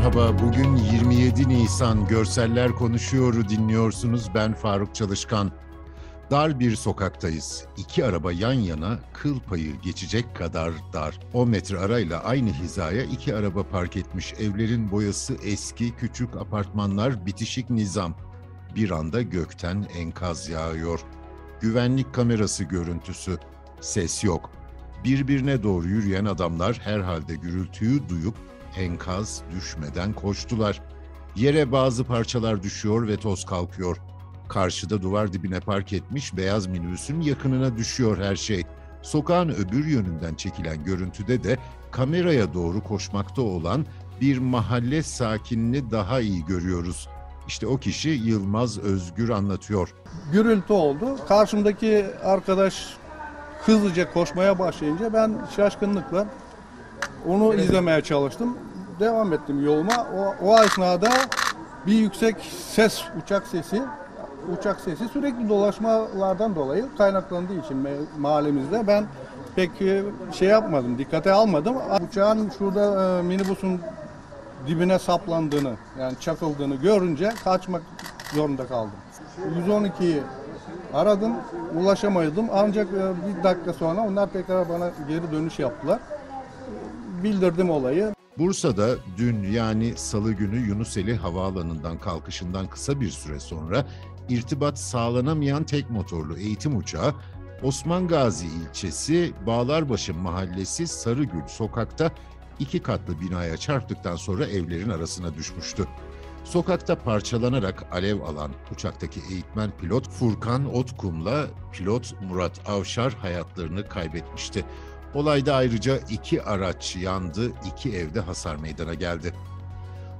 Merhaba, bugün 27 Nisan Görseller Konuşuyor'u dinliyorsunuz. Ben Faruk Çalışkan. Dar bir sokaktayız. İki araba yan yana kıl payı geçecek kadar dar. 10 metre arayla aynı hizaya iki araba park etmiş. Evlerin boyası eski, küçük apartmanlar, bitişik nizam. Bir anda gökten enkaz yağıyor. Güvenlik kamerası görüntüsü. Ses yok. Birbirine doğru yürüyen adamlar herhalde gürültüyü duyup enkaz düşmeden koştular. Yere bazı parçalar düşüyor ve toz kalkıyor. Karşıda duvar dibine park etmiş beyaz minibüsün yakınına düşüyor her şey. Sokağın öbür yönünden çekilen görüntüde de kameraya doğru koşmakta olan bir mahalle sakinini daha iyi görüyoruz. İşte o kişi Yılmaz Özgür anlatıyor. gürültü oldu. Karşımdaki arkadaş hızlıca koşmaya başlayınca ben şaşkınlıkla onu izlemeye çalıştım. Devam ettim yoluma. O, o esnada bir yüksek ses, uçak sesi, uçak sesi sürekli dolaşmalardan dolayı kaynaklandığı için mahallemizde ben pek e, şey yapmadım, dikkate almadım. Uçağın şurada e, minibüsün dibine saplandığını, yani çakıldığını görünce kaçmak zorunda kaldım. 112'yi aradım, ulaşamadım. Ancak e, bir dakika sonra onlar tekrar bana geri dönüş yaptılar. Bildirdim olayı. Bursa'da dün yani salı günü Yunuseli Havaalanı'ndan kalkışından kısa bir süre sonra irtibat sağlanamayan tek motorlu eğitim uçağı Osman Gazi ilçesi Bağlarbaşı mahallesi Sarıgül sokakta iki katlı binaya çarptıktan sonra evlerin arasına düşmüştü. Sokakta parçalanarak alev alan uçaktaki eğitmen pilot Furkan Otkum'la pilot Murat Avşar hayatlarını kaybetmişti. Olayda ayrıca iki araç yandı, iki evde hasar meydana geldi.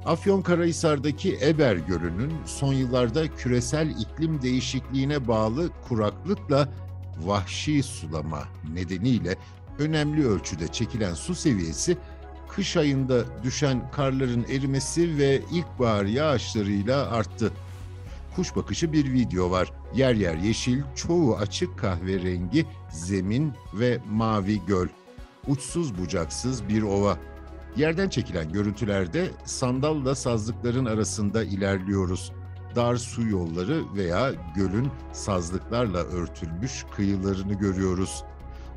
Afyonkarahisar'daki Eber Gölü'nün son yıllarda küresel iklim değişikliğine bağlı kuraklıkla vahşi sulama nedeniyle önemli ölçüde çekilen su seviyesi kış ayında düşen karların erimesi ve ilkbahar yağışlarıyla arttı. Kuş bakışı bir video var. Yer yer yeşil, çoğu açık kahverengi zemin ve mavi göl. Uçsuz bucaksız bir ova. Yerden çekilen görüntülerde sandalla sazlıkların arasında ilerliyoruz. Dar su yolları veya gölün sazlıklarla örtülmüş kıyılarını görüyoruz.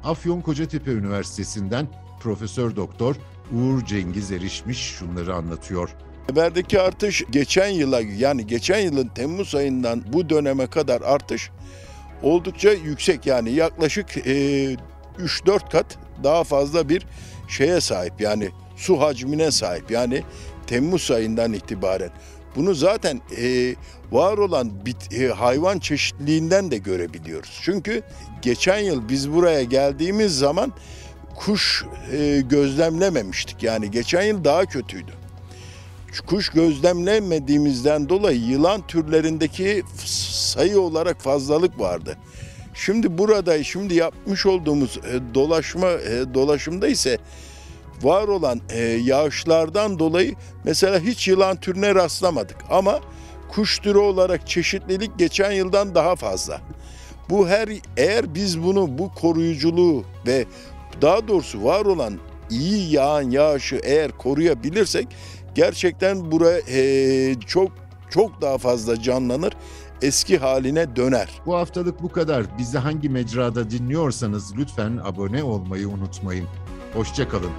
Afyon Kocatepe Üniversitesi'nden Profesör Doktor Uğur Cengiz Erişmiş şunları anlatıyor. Haberdeki artış geçen yıla yani geçen yılın Temmuz ayından bu döneme kadar artış oldukça yüksek yani yaklaşık e, 3-4 kat daha fazla bir şeye sahip yani su hacmine sahip yani Temmuz ayından itibaren. Bunu zaten e, var olan bit, e, hayvan çeşitliliğinden de görebiliyoruz. Çünkü geçen yıl biz buraya geldiğimiz zaman kuş e, gözlemlememiştik. Yani geçen yıl daha kötüydü kuş gözlemlemediğimizden dolayı yılan türlerindeki sayı olarak fazlalık vardı. Şimdi burada şimdi yapmış olduğumuz e, dolaşma e, dolaşımda ise var olan e, yağışlardan dolayı mesela hiç yılan türüne rastlamadık ama kuş türü olarak çeşitlilik geçen yıldan daha fazla. Bu her eğer biz bunu bu koruyuculuğu ve daha doğrusu var olan iyi yağan yağışı eğer koruyabilirsek gerçekten buraya eee, çok çok daha fazla canlanır, eski haline döner. Bu haftalık bu kadar. Bizi hangi mecrada dinliyorsanız lütfen abone olmayı unutmayın. Hoşçakalın.